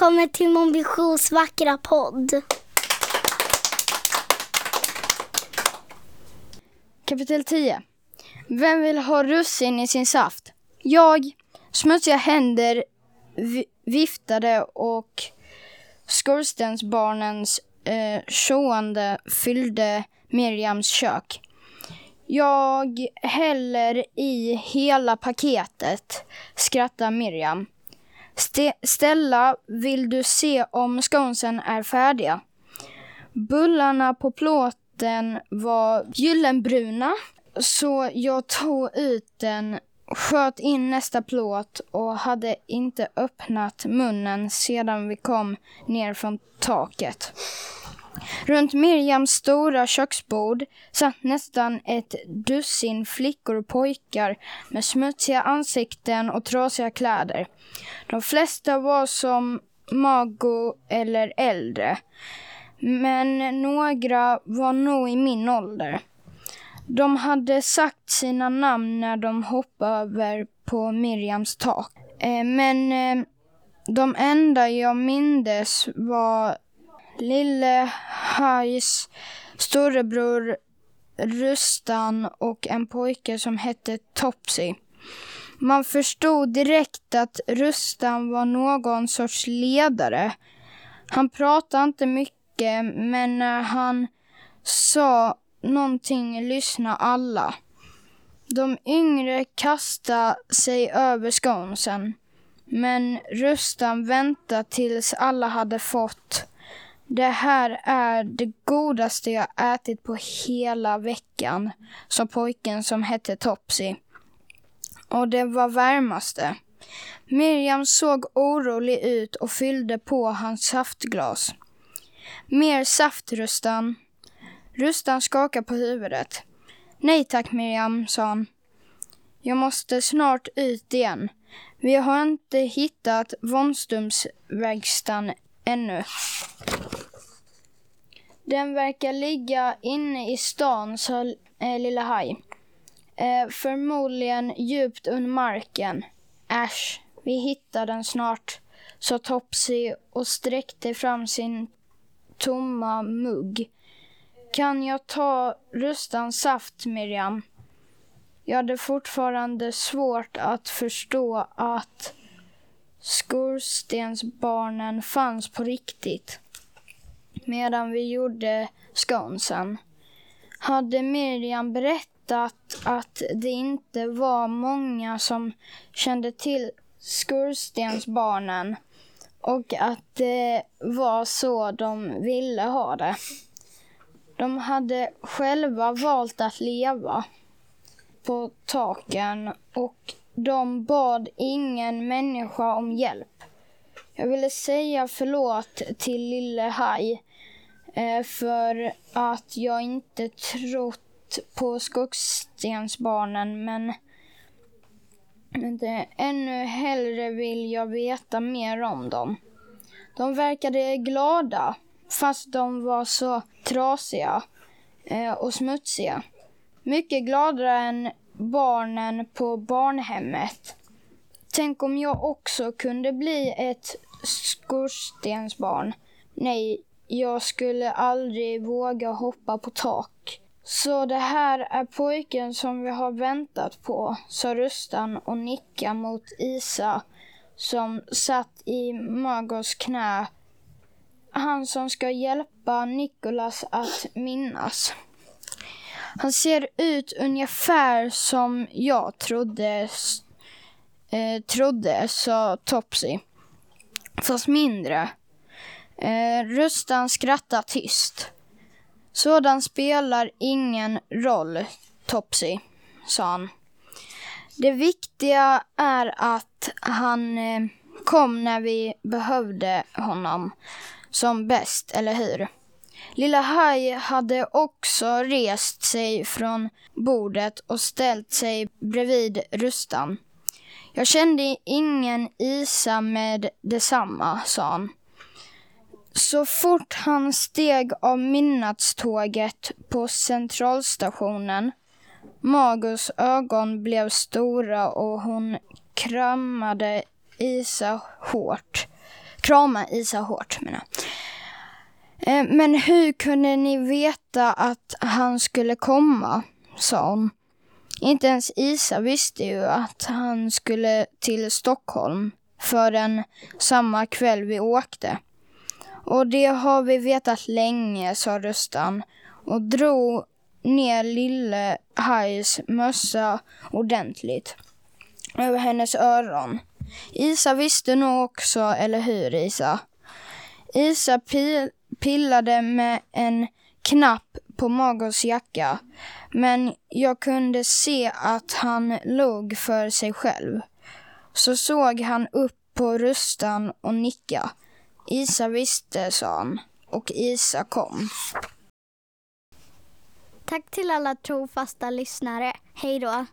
välkommen till Mon Visions vackra podd. Kapitel 10 Vem vill ha russin i sin saft? Jag, smutsiga händer viftade och skorstensbarnens eh, tjoande fyllde Miriams kök. Jag häller i hela paketet, skrattar Miriam. Ste- Stella, vill du se om sconesen är färdiga? Bullarna på plåten var gyllenbruna, så jag tog ut den, sköt in nästa plåt och hade inte öppnat munnen sedan vi kom ner från taket. Runt Miriams stora köksbord satt nästan ett dussin flickor och pojkar med smutsiga ansikten och trasiga kläder. De flesta var som Mago eller äldre. Men några var nog i min ålder. De hade sagt sina namn när de hoppade över på Miriams tak. Eh, men eh, de enda jag mindes var Lille Hajs storebror Rustan och en pojke som hette Topsy. Man förstod direkt att Rustan var någon sorts ledare. Han pratade inte mycket, men när han sa någonting lyssnade alla. De yngre kastade sig över sconesen, men Rustan väntade tills alla hade fått. Det här är det godaste jag ätit på hela veckan, sa pojken som hette Topsy. Och det var varmaste. Miriam såg orolig ut och fyllde på hans saftglas. Mer saft, Rustan. Rustan skakade på huvudet. Nej tack Miriam, sa han. Jag måste snart ut igen. Vi har inte hittat Vonströmsverkstan ännu. Den verkar ligga inne i stan, sa eh, Lilla Haj. Eh, förmodligen djupt under marken. Äsch, vi hittar den snart, sa Topsy och sträckte fram sin tomma mugg. Kan jag ta Rustans saft, Miriam? Jag hade fortfarande svårt att förstå att skorstensbarnen fanns på riktigt. Medan vi gjorde sconesen hade Miriam berättat att det inte var många som kände till skorstensbarnen och att det var så de ville ha det. De hade själva valt att leva på taken och de bad ingen människa om hjälp. Jag ville säga förlåt till Lille Haj eh, för att jag inte trott på skogsstensbarnen men det, ännu hellre vill jag veta mer om dem. De verkade glada fast de var så trasiga eh, och smutsiga. Mycket gladare än barnen på barnhemmet. Tänk om jag också kunde bli ett skorstensbarn. Nej, jag skulle aldrig våga hoppa på tak. Så det här är pojken som vi har väntat på, sa Rustan och nickade mot Isa som satt i Magos knä. Han som ska hjälpa Nikolas att minnas. Han ser ut ungefär som jag trodde, eh, trodde sa Topsy. Fast mindre. Eh, Rustan skrattar tyst. Sådan spelar ingen roll, Topsy, sa han. Det viktiga är att han eh, kom när vi behövde honom som bäst, eller hur? Lilla Haj hade också rest sig från bordet och ställt sig bredvid Rustan. Jag kände ingen Isa med detsamma, sa han. Så fort han steg av midnattståget på centralstationen Magus ögon blev stora och hon kramade Isa hårt. krama Isa hårt menar jag. Eh, men hur kunde ni veta att han skulle komma? sa hon. Inte ens Isa visste ju att han skulle till Stockholm förrän samma kväll vi åkte. Och det har vi vetat länge, sa Rustan och drog ner lille Hajs mössa ordentligt över hennes öron. Isa visste nog också, eller hur Isa? Isa pil pillade med en knapp på Magos jacka, men jag kunde se att han log för sig själv. Så såg han upp på Rustan och nicka. Isa visste, sa han, och Isa kom. Tack till alla trofasta lyssnare. Hej då!